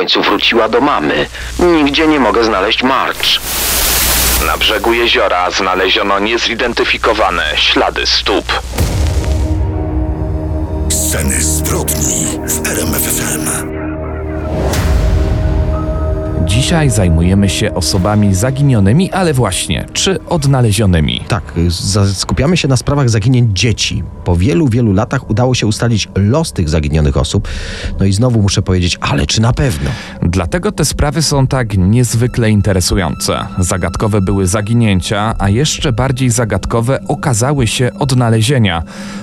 końcu wróciła do mamy. Nigdzie nie mogę znaleźć March. Na brzegu jeziora znaleziono niezidentyfikowane ślady stóp. Sceny zbrodni w RMFFM. Dzisiaj zajmujemy się osobami zaginionymi, ale właśnie, czy odnalezionymi. Tak, skupiamy się na sprawach zaginięć dzieci. Po wielu, wielu latach udało się ustalić los tych zaginionych osób. No i znowu muszę powiedzieć, ale czy na pewno? Dlatego te sprawy są tak niezwykle interesujące. Zagadkowe były zaginięcia, a jeszcze bardziej zagadkowe okazały się odnalezienia.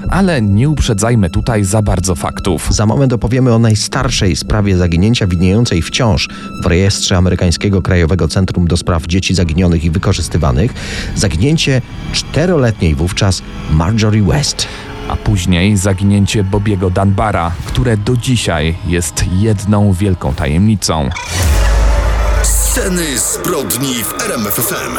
Ale nie uprzedzajmy tutaj za bardzo faktów. Za moment opowiemy o najstarszej sprawie zaginięcia widniejącej wciąż w rejestrze amerykańskiego Krajowego Centrum do Spraw Dzieci Zaginionych i Wykorzystywanych. Zaginięcie czteroletniej wówczas Marjorie West. A później zaginięcie Bobiego Danbara, które do dzisiaj jest jedną wielką tajemnicą. Sceny zbrodni w RMFFM.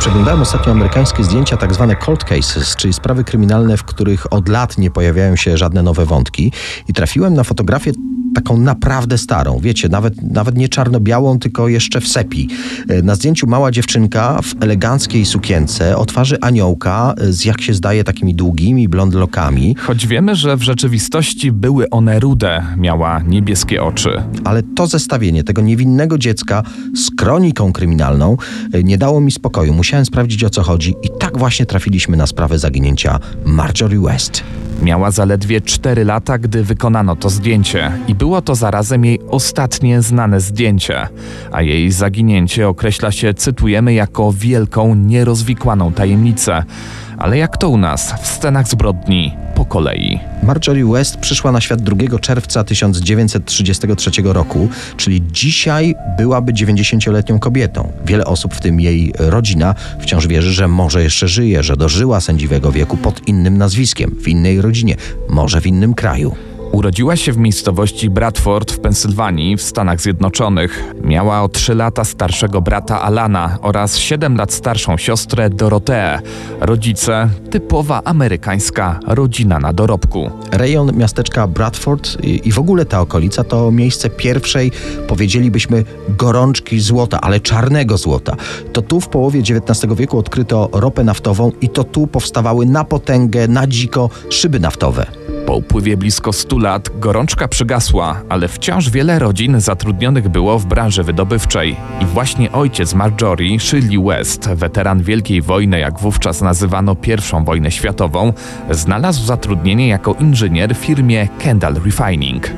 Przeglądałem ostatnio amerykańskie zdjęcia, tak zwane cold cases, czyli sprawy kryminalne, w których od lat nie pojawiają się żadne nowe wątki. I trafiłem na fotografię taką naprawdę starą, wiecie, nawet, nawet nie czarno-białą, tylko jeszcze w sepi. E, Na zdjęciu mała dziewczynka w eleganckiej sukience, o twarzy aniołka, e, z jak się zdaje takimi długimi blond lokami, Choć wiemy, że w rzeczywistości były one rude, miała niebieskie oczy. ale to zestawienie tego niewinnego dziecka z kroniką kryminalną e, nie dało mi spokoju. Musiałem sprawdzić o co chodzi i tak właśnie trafiliśmy na sprawę zaginięcia Marjorie West. Miała zaledwie 4 lata, gdy wykonano to zdjęcie i było to zarazem jej ostatnie znane zdjęcie, a jej zaginięcie określa się, cytujemy, jako wielką, nierozwikłaną tajemnicę. Ale jak to u nas, w scenach zbrodni, po kolei. Marjorie West przyszła na świat 2 czerwca 1933 roku, czyli dzisiaj byłaby 90-letnią kobietą. Wiele osób, w tym jej rodzina, wciąż wierzy, że może jeszcze żyje, że dożyła sędziwego wieku pod innym nazwiskiem, w innej rodzinie, może w innym kraju. Urodziła się w miejscowości Bradford w Pensylwanii w Stanach Zjednoczonych. Miała o 3 lata starszego brata Alana oraz 7 lat starszą siostrę Doroteę. Rodzice typowa amerykańska rodzina na dorobku. Rejon miasteczka Bradford i, w ogóle ta okolica to miejsce pierwszej, powiedzielibyśmy, gorączki złota, ale czarnego złota. To tu w połowie XIX wieku odkryto ropę naftową i to tu powstawały na potęgę, na dziko szyby naftowe. Po upływie blisko 100 lat gorączka przygasła, ale wciąż wiele rodzin zatrudnionych było w branży wydobywczej. I właśnie ojciec Marjorie, Shirley West, weteran Wielkiej Wojny, jak wówczas nazywano I wojnę światową, znalazł zatrudnienie jako inżynier w firmie Kendall Refining.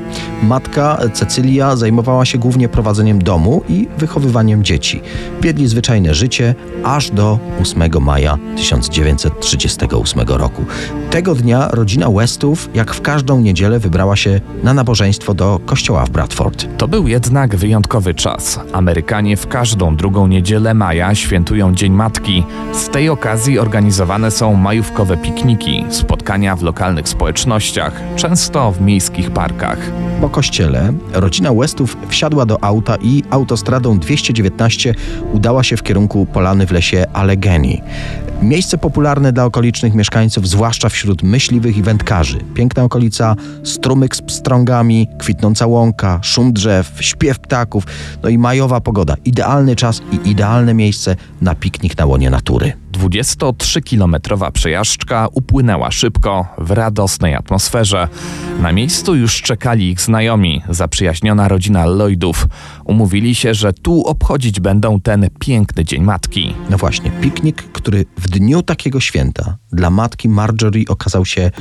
Matka Cecylia zajmowała się głównie prowadzeniem domu i wychowywaniem dzieci. Wiedli zwyczajne życie aż do 8 maja 1938 roku. Tego dnia rodzina Westów, jak w każdą niedzielę, wybrała się na nabożeństwo do kościoła w Bradford. To był jednak wyjątkowy czas. Amerykanie w każdą drugą niedzielę maja świętują Dzień Matki. Z tej okazji organizowane są majówkowe pikniki, spotkania w lokalnych społecznościach, często w miejskich parkach. Po kościele rodzina Westów wsiadła do auta i autostradą 219 udała się w kierunku polany w lesie Allegheny. Miejsce popularne dla okolicznych mieszkańców, zwłaszcza wśród myśliwych i wędkarzy. Piękna okolica, strumyk z pstrągami, kwitnąca łąka, szum drzew, śpiew ptaków, no i majowa pogoda. Idealny czas i idealne miejsce na piknik na łonie natury. 23-kilometrowa przejażdżka upłynęła szybko, w radosnej atmosferze. Na miejscu już czekali ich znajomi, zaprzyjaźniona rodzina Lloydów. Umówili się, że tu obchodzić będą ten piękny Dzień Matki. No właśnie, piknik, który w dniu takiego święta dla matki Marjorie okazał się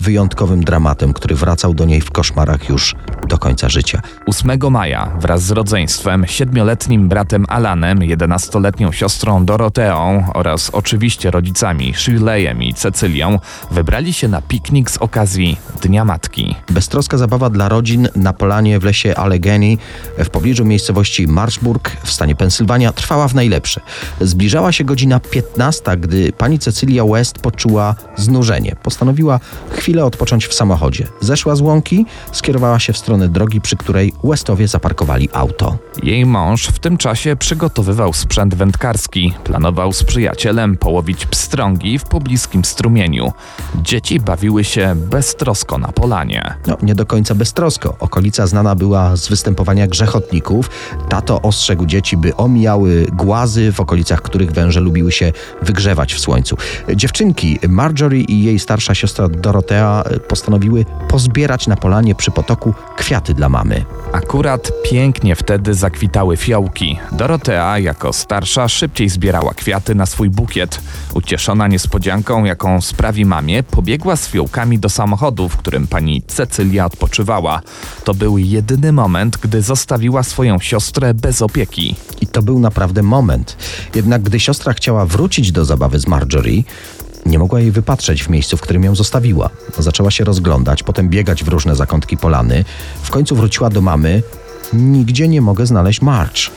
wyjątkowym dramatem, który wracał do niej w koszmarach już do końca życia. 8 maja wraz z rodzeństwem, siedmioletnim bratem Alanem, 11-letnią siostrą Doroteą oraz oczywiście rodzicami Shirleyem i Cecylią wybrali się na piknik z okazji Dnia Matki. Beztroska zabawa dla rodzin na polanie w lesie Allegheny w pobliżu miejscowości Marshburg w stanie Pensylwania trwała w najlepsze. Zbliżała się godzina 15, gdy pani Cecylia West poczuła znużenie. Postanowiła chwilę odpocząć w samochodzie. Zeszła z łąki, skierowała się w stronę drogi, przy której Westowie zaparkowali auto. Jej mąż w tym czasie przygotowywał sprzęt wędkarski. Planował z przyjacielem połowić pstrągi w pobliskim strumieniu. Dzieci bawiły się beztrosko na polanie. No, nie do końca beztrosko. Okolica znana była z występowania grzechotników. Tato ostrzegł dzieci, by omijały głazy, w okolicach których węże lubiły się wygrzewać w słońcu. Dziewczynki Marjorie i jej starsza siostra Dorotea postanowiły pozbierać na polanie przy potoku kwiaty dla mamy. Akurat pięknie wtedy zakwitały fiołki. Dorotea, jako starsza, szybciej zbierała kwiaty na swój bukiet. Ucieszona niespodzianką, jaką sprawi mamie, pobiegła z fiołkami do samochodu, w którym pani Cecylia odpoczywała. To był jedyny moment, gdy zostawiła swoją siostrę bez opieki. I to był naprawdę moment. Jednak gdy siostra chciała wrócić do zabawy z Marjorie, nie mogła jej wypatrzeć w miejscu, w którym ją zostawiła. Zaczęła się rozglądać, potem biegać w różne zakątki polany. W końcu wróciła do mamy. Nigdzie nie mogę znaleźć March.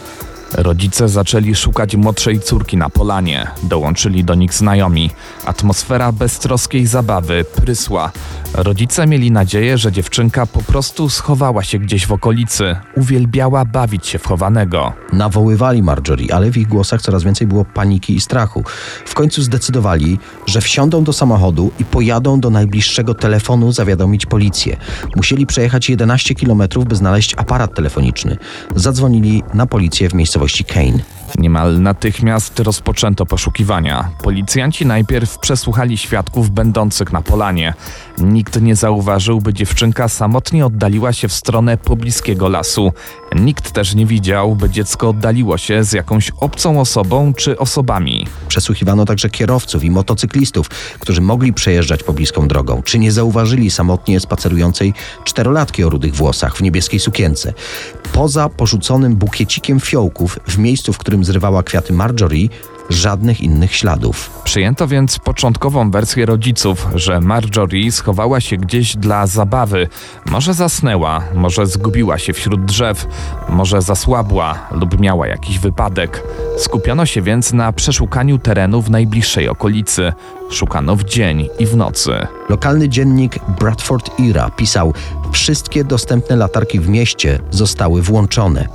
Rodzice zaczęli szukać młodszej córki na polanie. Dołączyli do nich znajomi. Atmosfera beztroskiej zabawy prysła. Rodzice mieli nadzieję, że dziewczynka po prostu schowała się gdzieś w okolicy. Uwielbiała bawić się w chowanego. Nawoływali Marjorie, ale w ich głosach coraz więcej było paniki i strachu. W końcu zdecydowali, że wsiądą do samochodu i pojadą do najbliższego telefonu zawiadomić policję. Musieli przejechać 11 kilometrów, by znaleźć aparat telefoniczny. Zadzwonili na policję w miejscowości Kane. Niemal natychmiast rozpoczęto poszukiwania. Policjanci najpierw przesłuchali świadków będących na polanie. Nikt nie zauważył, by dziewczynka samotnie oddaliła się w stronę pobliskiego lasu. Nikt też nie widział, by dziecko oddaliło się z jakąś obcą osobą czy osobami. Przesłuchiwano także kierowców i motocyklistów, którzy mogli przejeżdżać pobliską drogą. Czy nie zauważyli samotnie spacerującej czterolatki o rudych włosach w niebieskiej sukience? Poza porzuconym bukiecikiem fiołków w miejscu, w którym zrywała kwiaty Marjorie, żadnych innych śladów. Przyjęto więc początkową wersję rodziców, że Marjorie schowała się gdzieś dla zabawy. Może zasnęła, może zgubiła się wśród drzew, może zasłabła lub miała jakiś wypadek. Skupiono się więc na przeszukaniu terenu w najbliższej okolicy. Szukano w dzień i w nocy. Lokalny dziennik Bradford Era pisał: Wszystkie dostępne latarki w mieście zostały włączone.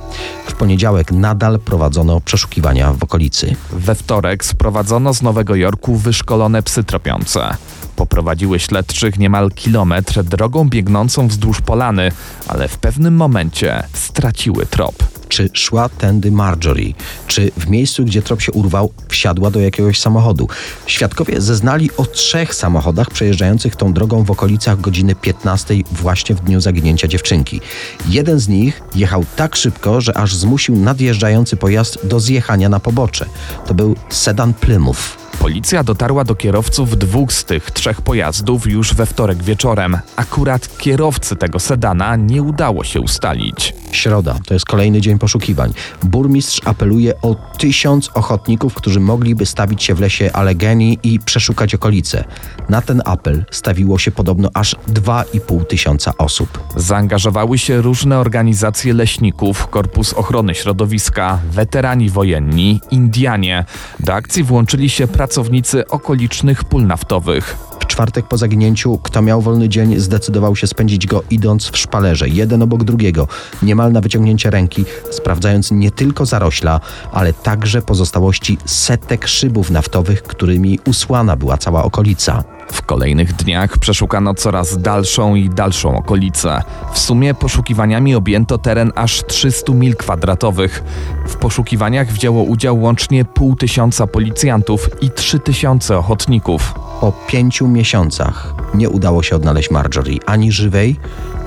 W poniedziałek nadal prowadzono przeszukiwania w okolicy. We wtorek sprowadzono z Nowego Jorku wyszkolone psy tropiące. Poprowadziły śledczych niemal kilometr drogą biegnącą wzdłuż polany, ale w pewnym momencie straciły trop. Czy szła tędy Marjorie? Czy w miejscu, gdzie trop się urwał, wsiadła do jakiegoś samochodu? Świadkowie zeznali o trzech samochodach przejeżdżających tą drogą w okolicach godziny 15 właśnie w dniu zaginięcia dziewczynki. Jeden z nich jechał tak szybko, że aż zmusił nadjeżdżający pojazd do zjechania na pobocze. To był sedan Plymouth. Policja dotarła do kierowców dwóch z tych trzech pojazdów już we wtorek wieczorem. Akurat kierowcy tego sedana nie udało się ustalić. Środa to jest kolejny dzień poszukiwań. Burmistrz apeluje o tysiąc ochotników, którzy mogliby stawić się w lesie Allegheny i przeszukać okolice. Na ten apel stawiło się podobno aż 2,5 tysiąca osób. Zaangażowały się różne organizacje leśników, Korpus Ochrony Środowiska, weterani wojenni, Indianie. Do akcji włączyli się pracownicy okolicznych pól naftowych. W czwartek po zaginięciu, kto miał wolny dzień, zdecydował się spędzić go idąc w szpalerze, jeden obok drugiego, niemal na wyciągnięcie ręki, sprawdzając nie tylko zarośla, ale także pozostałości setek szybów naftowych, którymi usłana była cała okolica. W kolejnych dniach przeszukano coraz dalszą i dalszą okolicę. W sumie poszukiwaniami objęto teren aż 300 mil kwadratowych. W poszukiwaniach wzięło udział łącznie pół tysiąca policjantów i trzy tysiące ochotników. Po pięciu miesiącach nie udało się odnaleźć Marjorie ani żywej,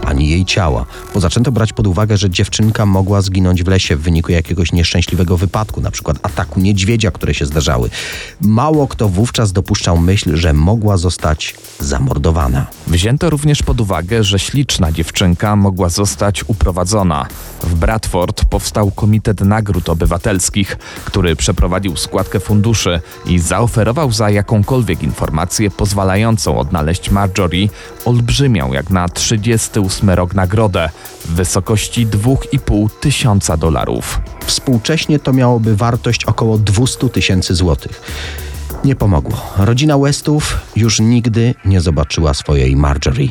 ani jej ciała, bo zaczęto brać pod uwagę, że dziewczynka mogła zginąć w lesie w wyniku jakiegoś nieszczęśliwego wypadku, na przykład ataku niedźwiedzia, które się zdarzały. Mało kto wówczas dopuszczał myśl, że mogła zostać zamordowana. Wzięto również pod uwagę, że śliczna dziewczynka mogła zostać uprowadzona. W Bradford powstał Komitet Nagród Obywatelskich, który przeprowadził składkę funduszy i zaoferował za jakąkolwiek informację pozwalającą odnaleźć Marjorie olbrzymią jak na 38 rok nagrodę w wysokości 2,5 tysiąca dolarów. Współcześnie to miałoby wartość około 200 tysięcy złotych. Nie pomogło. Rodzina Westów już nigdy nie zobaczyła swojej Marjorie.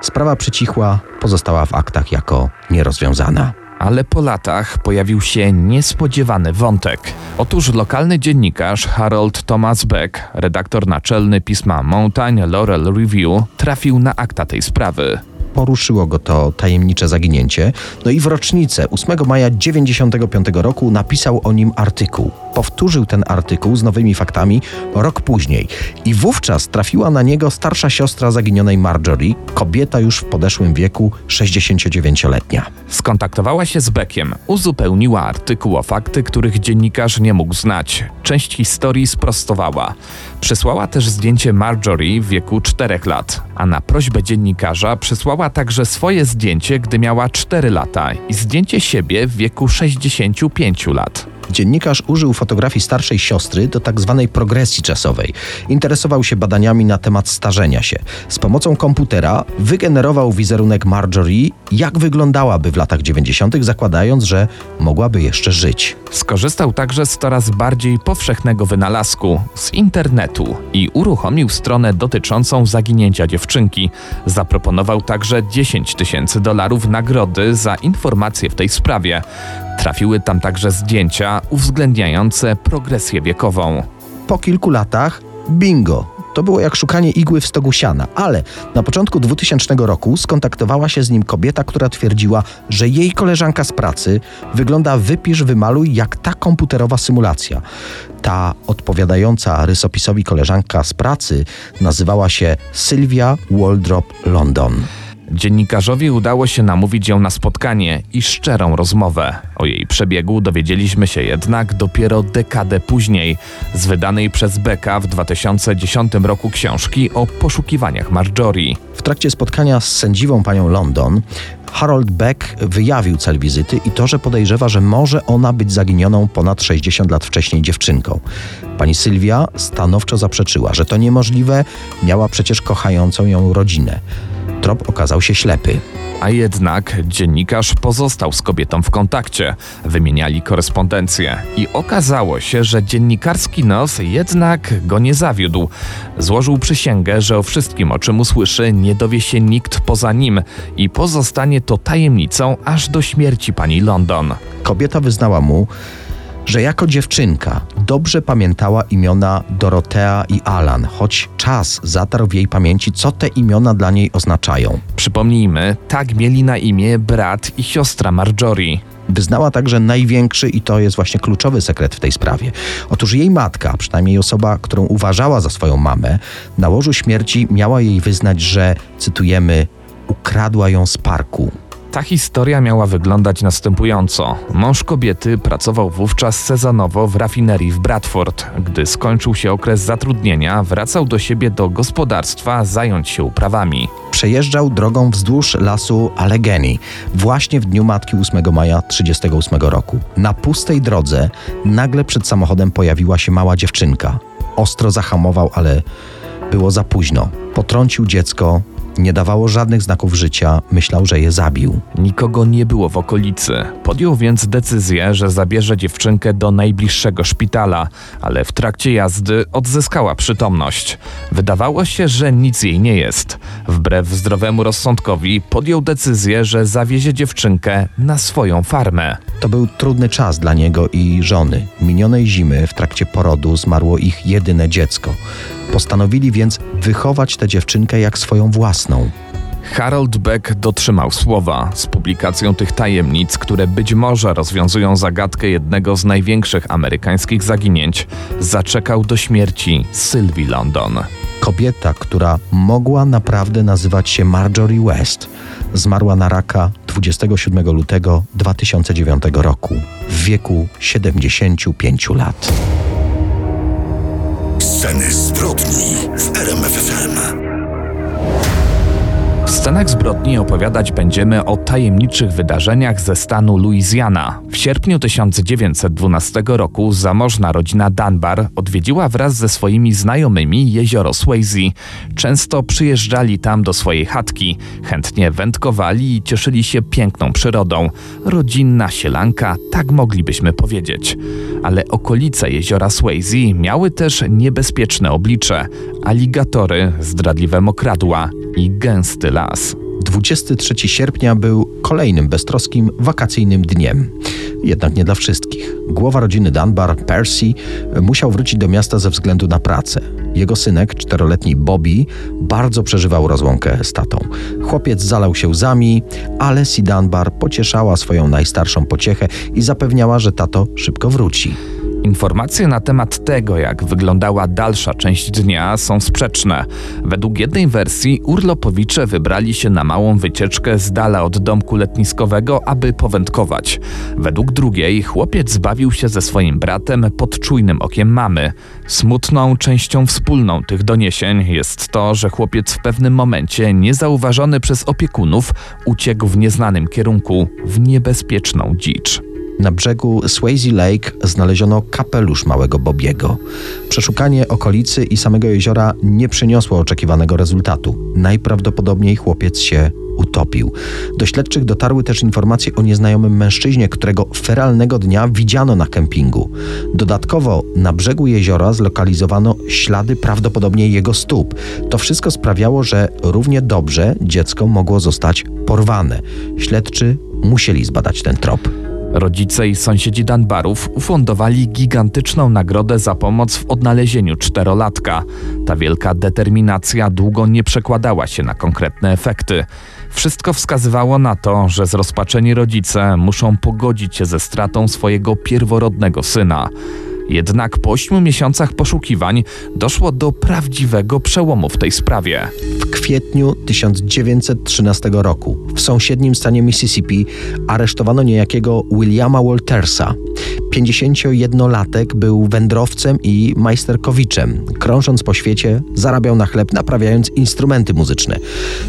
Sprawa przycichła, pozostała w aktach jako nierozwiązana. Ale po latach pojawił się niespodziewany wątek. Otóż lokalny dziennikarz Harold Thomas Beck, redaktor naczelny pisma Mountain Laurel Review, trafił na akta tej sprawy poruszyło go to tajemnicze zaginięcie. No i w rocznicę 8 maja 95 roku napisał o nim artykuł. Powtórzył ten artykuł z nowymi faktami rok później i wówczas trafiła na niego starsza siostra zaginionej Marjorie, kobieta już w podeszłym wieku, 69-letnia. Skontaktowała się z Beckiem, uzupełniła artykuł o fakty, których dziennikarz nie mógł znać. Część historii sprostowała. Przysłała też zdjęcie Marjorie w wieku 4 lat, a na prośbę dziennikarza przysłała także swoje zdjęcie, gdy miała 4 lata i zdjęcie siebie w wieku 65 lat. Dziennikarz użył fotografii starszej siostry do tak zwanej progresji czasowej. Interesował się badaniami na temat starzenia się. Z pomocą komputera wygenerował wizerunek Marjorie, jak wyglądałaby w latach 90., zakładając, że mogłaby jeszcze żyć. Skorzystał także z coraz bardziej powszechnego wynalazku z internetu i uruchomił stronę dotyczącą zaginięcia dziewczynki. Zaproponował także 10 tysięcy dolarów nagrody za informacje w tej sprawie. Trafiły tam także zdjęcia uwzględniające progresję wiekową. Po kilku latach bingo! To było jak szukanie igły w stogu siana, ale na początku 2000 roku skontaktowała się z nim kobieta, która twierdziła, że jej koleżanka z pracy wygląda wypisz, wymaluj jak ta komputerowa symulacja. Ta odpowiadająca rysopisowi koleżanka z pracy nazywała się Sylwia Waldrop London. Dziennikarzowi udało się namówić ją na spotkanie i szczerą rozmowę. O jej przebiegu dowiedzieliśmy się jednak dopiero dekadę później z wydanej przez Becka w 2010 roku książki o poszukiwaniach Marjorie. W trakcie spotkania z sędziwą panią London Harold Beck wyjawił cel wizyty i to, że podejrzewa, że może ona być zaginioną ponad 60 lat wcześniej dziewczynką. Pani Sylwia stanowczo zaprzeczyła, że to niemożliwe, miała przecież kochającą ją rodzinę trop okazał się ślepy. A jednak dziennikarz pozostał z kobietą w kontakcie, wymieniali korespondencję i okazało się, że dziennikarski nos jednak go nie zawiódł. Złożył przysięgę, że o wszystkim, o czym usłyszy, nie dowie się nikt poza nim i pozostanie to tajemnicą aż do śmierci pani London. Kobieta wyznała mu, że jako dziewczynka dobrze pamiętała imiona Dorotea i Alan, choć czas zatarł w jej pamięci, co te imiona dla niej oznaczają. Przypomnijmy, tak mieli na imię brat i siostra Marjorie. Wyznała także największy i to jest właśnie kluczowy sekret w tej sprawie. Otóż jej matka, przynajmniej osoba, którą uważała za swoją mamę, na łożu śmierci miała jej wyznać, że, cytujemy, ukradła ją z parku. Ta historia miała wyglądać następująco. Mąż kobiety pracował wówczas sezonowo w rafinerii w Bradford. Gdy skończył się okres zatrudnienia, wracał do siebie do gospodarstwa zająć się uprawami. Przejeżdżał drogą wzdłuż lasu Allegheny właśnie w dniu matki 8 maja 1938 roku. Na pustej drodze nagle przed samochodem pojawiła się mała dziewczynka. Ostro zahamował, ale było za późno. Potrącił dziecko, nie dawało żadnych znaków życia, myślał, że je zabił. Nikogo nie było w okolicy. Podjął więc decyzję, że zabierze dziewczynkę do najbliższego szpitala, ale w trakcie jazdy odzyskała przytomność. Wydawało się, że nic jej nie jest. Wbrew zdrowemu rozsądkowi podjął decyzję, że zawiezie dziewczynkę na swoją farmę. To był trudny czas dla niego i żony. Minionej zimy w trakcie porodu zmarło ich jedyne dziecko. Postanowili więc wychować tę dziewczynkę jak swoją własną. Harold Beck dotrzymał słowa. Z publikacją tych tajemnic, które być może rozwiązują zagadkę jednego z największych amerykańskich zaginięć, zaczekał do śmierci Sylwii London. Kobieta, która mogła naprawdę nazywać się Marjorie West, zmarła na raka 27 lutego 2009 roku w wieku 75 lat. Sceny zbrodni w RMFFM. Scenach zbrodni opowiadać będziemy o tajemniczych wydarzeniach ze stanu Louisiana. W sierpniu 1912 roku zamożna rodzina Dunbar odwiedziła wraz ze swoimi znajomymi jezioro Swayze. Często przyjeżdżali tam do swojej chatki, chętnie wędkowali i cieszyli się piękną przyrodą. Rodzinna sielanka, tak moglibyśmy powiedzieć. Ale okolice jeziora Swayze miały też niebezpieczne oblicze. Aligatory, zdradliwe mokradła i gęsty las. 23 sierpnia był kolejnym beztroskim wakacyjnym dniem. Jednak nie dla wszystkich. Głowa rodziny Dunbar, Percy, musiał wrócić do miasta ze względu na pracę. Jego synek, czteroletni Bobby, bardzo przeżywał rozłąkę z tatą. Chłopiec zalał się łzami, ale Si Dunbar pocieszała swoją najstarszą pociechę i zapewniała, że tato szybko wróci. Informacje na temat tego, jak wyglądała dalsza część dnia, są sprzeczne. Według jednej wersji urlopowicze wybrali się na małą wycieczkę z dala od domku letniskowego, aby powędkować. Według drugiej chłopiec zbawił się ze swoim bratem pod czujnym okiem mamy. Smutną częścią wspólną tych doniesień jest to, że chłopiec w pewnym momencie, niezauważony przez opiekunów, uciekł w nieznanym kierunku w niebezpieczną dzicz. Na brzegu Swayze Lake znaleziono kapelusz małego Bobiego. Przeszukanie okolicy i samego jeziora nie przyniosło oczekiwanego rezultatu. Najprawdopodobniej chłopiec się utopił. Do śledczych dotarły też informacje o nieznajomym mężczyźnie, którego feralnego dnia widziano na kempingu. Dodatkowo na brzegu jeziora zlokalizowano ślady prawdopodobnie jego stóp. To wszystko sprawiało, że równie dobrze dziecko mogło zostać porwane. Śledczy musieli zbadać ten trop. Rodzice i sąsiedzi Dunbarów ufundowali gigantyczną nagrodę za pomoc w odnalezieniu czterolatka. Ta wielka determinacja długo nie przekładała się na konkretne efekty. Wszystko wskazywało na to, że zrozpaczeni rodzice muszą pogodzić się ze stratą swojego pierworodnego syna. Jednak po ośmiu miesiącach poszukiwań doszło do prawdziwego przełomu w tej sprawie. W kwietniu 1913 roku w sąsiednim stanie Mississippi aresztowano niejakiego Williama Waltersa. 51-latek był wędrowcem i majsterkowiczem. Krążąc po świecie, zarabiał na chleb, naprawiając instrumenty muzyczne.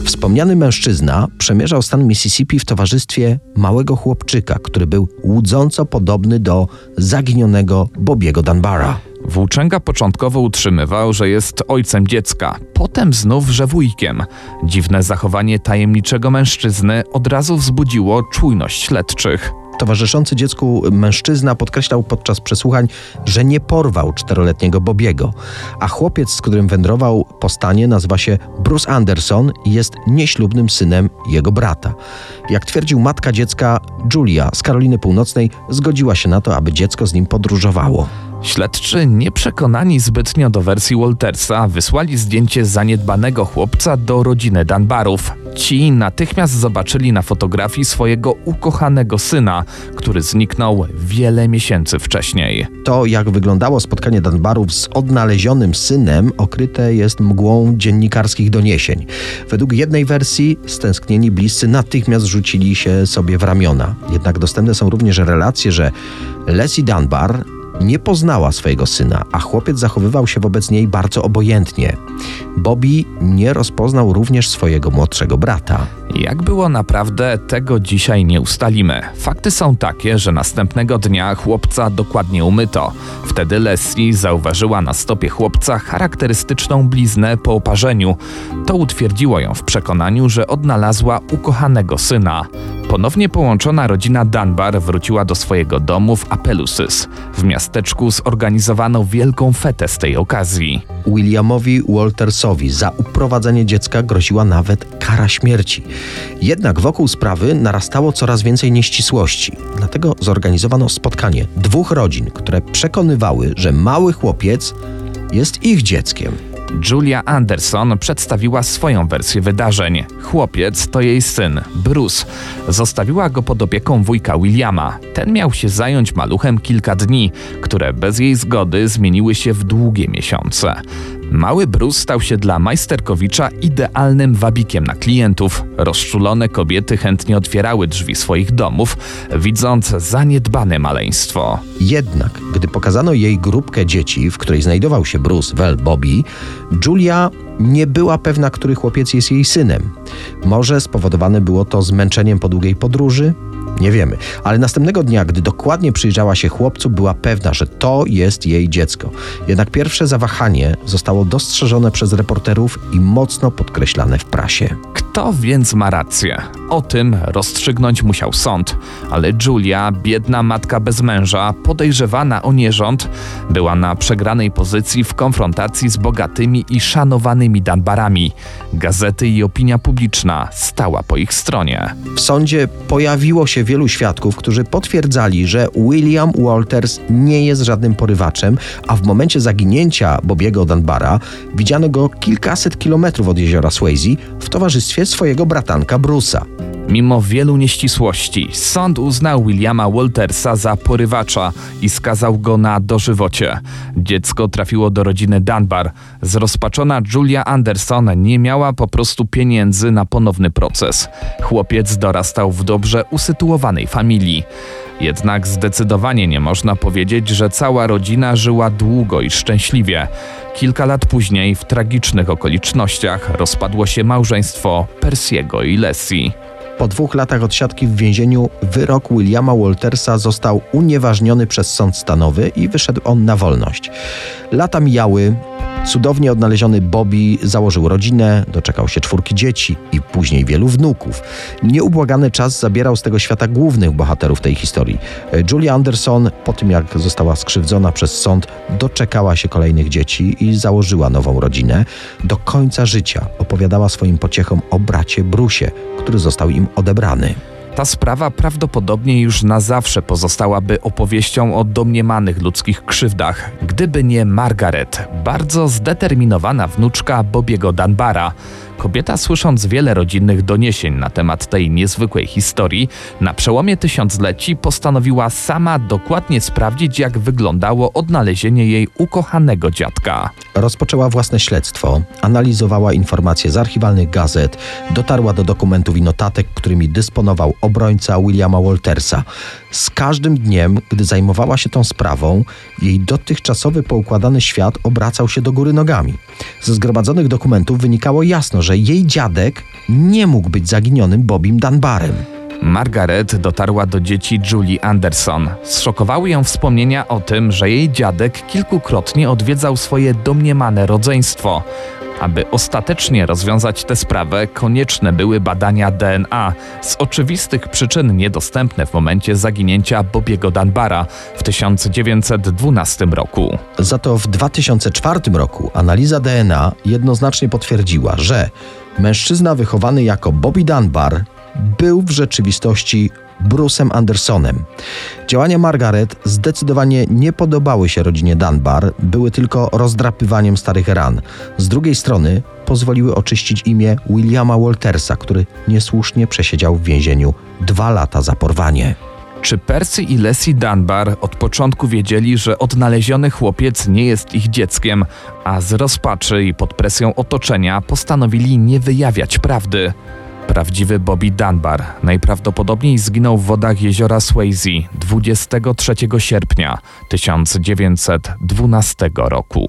Wspomniany mężczyzna przemierzał stan Mississippi w towarzystwie małego chłopczyka, który był łudząco podobny do zaginionego Bobiego Dunbara. Włóczęga początkowo utrzymywał, że jest ojcem dziecka, potem znów, że wujkiem. Dziwne zachowanie tajemniczego mężczyzny od razu wzbudziło czujność śledczych. Towarzyszący dziecku mężczyzna podkreślał podczas przesłuchań, że nie porwał czteroletniego Bobiego, a chłopiec, z którym wędrował po stanie, nazywa się Bruce Anderson i jest nieślubnym synem jego brata. Jak twierdził matka dziecka, Julia z Karoliny Północnej zgodziła się na to, aby dziecko z nim podróżowało. Śledczy, nieprzekonani zbytnio do wersji Waltersa, wysłali zdjęcie zaniedbanego chłopca do rodziny Dunbarów. Ci natychmiast zobaczyli na fotografii swojego ukochanego syna, który zniknął wiele miesięcy wcześniej. To, jak wyglądało spotkanie Dunbarów z odnalezionym synem, okryte jest mgłą dziennikarskich doniesień. Według jednej wersji stęsknieni bliscy natychmiast rzucili się sobie w ramiona. Jednak dostępne są również relacje, że Leslie Dunbar nie poznała swojego syna, a chłopiec zachowywał się wobec niej bardzo obojętnie. Bobby nie rozpoznał również swojego młodszego brata. Jak było naprawdę, tego dzisiaj nie ustalimy. Fakty są takie, że następnego dnia chłopca dokładnie umyto. Wtedy Leslie zauważyła na stopie chłopca charakterystyczną bliznę po oparzeniu. To utwierdziło ją w przekonaniu, że odnalazła ukochanego syna. Ponownie połączona rodzina Dunbar wróciła do swojego domu w Apelusis. W miasteczku zorganizowano wielką fetę z tej okazji. Williamowi Waltersowi za uprowadzenie dziecka groziła nawet kara śmierci. Jednak wokół sprawy narastało coraz więcej nieścisłości. Dlatego zorganizowano spotkanie dwóch rodzin, które przekonywały, że mały chłopiec jest ich dzieckiem. Julia Anderson przedstawiła swoją wersję wydarzeń. Chłopiec to jej syn, Bruce. Zostawiła go pod opieką wujka Williama. Ten miał się zająć maluchem kilka dni, które bez jej zgody zmieniły się w długie miesiące. Mały Bruce stał się dla majsterkowicza idealnym wabikiem na klientów. Rozczulone kobiety chętnie otwierały drzwi swoich domów, widząc zaniedbane maleństwo. Jednak, gdy pokazano jej grupkę dzieci, w której znajdował się Bruce, Vel, Bobby, Julia nie była pewna, który chłopiec jest jej synem. Może spowodowane było to zmęczeniem po długiej podróży? Nie wiemy, ale następnego dnia, gdy dokładnie przyjrzała się chłopcu, była pewna, że to jest jej dziecko. Jednak pierwsze zawahanie zostało dostrzeżone przez reporterów i mocno podkreślane w prasie. Kto więc ma rację? O tym rozstrzygnąć musiał sąd, ale Julia, biedna matka bez męża, podejrzewana o nierząd, była na przegranej pozycji w konfrontacji z bogatymi i szanowanymi Danbarami. Gazety i opinia publiczna stała po ich stronie. W sądzie pojawiło się wielu świadków, którzy potwierdzali, że William Walters nie jest żadnym porywaczem, a w momencie zaginięcia Bobiego Danbara widziano go kilkaset kilometrów od jeziora Swayze w towarzystwie swojego bratanka Bruce'a. Mimo wielu nieścisłości, sąd uznał Williama Waltersa za porywacza i skazał go na dożywocie. Dziecko trafiło do rodziny Dunbar. Zrozpaczona Julia Anderson nie miała po prostu pieniędzy na ponowny proces. Chłopiec dorastał w dobrze usytuowanej familii. Jednak zdecydowanie nie można powiedzieć, że cała rodzina żyła długo i szczęśliwie. Kilka lat później, w tragicznych okolicznościach, rozpadło się małżeństwo Persiego i Leslie. Po dwóch latach odsiadki w więzieniu wyrok Williama Waltersa został unieważniony przez sąd stanowy i wyszedł on na wolność. Lata mijały. Cudownie odnaleziony Bobby założył rodzinę, doczekał się czwórki dzieci i później wielu wnuków. Nieubłagany czas zabierał z tego świata głównych bohaterów tej historii. Julia Anderson, po tym jak została skrzywdzona przez sąd, doczekała się kolejnych dzieci i założyła nową rodzinę. Do końca życia opowiadała swoim pociechom o bracie Brusie, który został im odebrany. Ta sprawa prawdopodobnie już na zawsze pozostałaby opowieścią o domniemanych ludzkich krzywdach, gdyby nie Margaret, bardzo zdeterminowana wnuczka Bobiego Danbara. Kobieta, słysząc wiele rodzinnych doniesień na temat tej niezwykłej historii, na przełomie tysiącleci postanowiła sama dokładnie sprawdzić, jak wyglądało odnalezienie jej ukochanego dziadka. Rozpoczęła własne śledztwo, analizowała informacje z archiwalnych gazet, dotarła do dokumentów i notatek, którymi dysponował obrońca Williama Waltersa. Z każdym dniem, gdy zajmowała się tą sprawą, jej dotychczasowy poukładany świat obracał się do góry nogami. Ze zgromadzonych dokumentów wynikało jasno, że jej dziadek nie mógł być zaginionym Bobim Dunbarem. Margaret dotarła do dzieci Julie Anderson. Zszokowały ją wspomnienia o tym, że jej dziadek kilkukrotnie odwiedzał swoje domniemane rodzeństwo. Aby ostatecznie rozwiązać tę sprawę, konieczne były badania DNA, z oczywistych przyczyn niedostępne w momencie zaginięcia Bobiego Danbara w 1912 roku. Za to w 2004 roku analiza DNA jednoznacznie potwierdziła, że mężczyzna wychowany jako Bobby Dunbar był w rzeczywistości Bruce'em Andersonem. Działania Margaret zdecydowanie nie podobały się rodzinie Dunbar, były tylko rozdrapywaniem starych ran. Z drugiej strony pozwoliły oczyścić imię Williama Waltersa, który niesłusznie przesiedział w więzieniu dwa lata za porwanie. Czy Percy i Leslie Dunbar od początku wiedzieli, że odnaleziony chłopiec nie jest ich dzieckiem, a z rozpaczy i pod presją otoczenia postanowili nie wyjawiać prawdy? Prawdziwy Bobby Dunbar najprawdopodobniej zginął w wodach jeziora Swayze 23 sierpnia 1912 roku.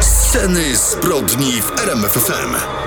Sceny zbrodni w RMFFM.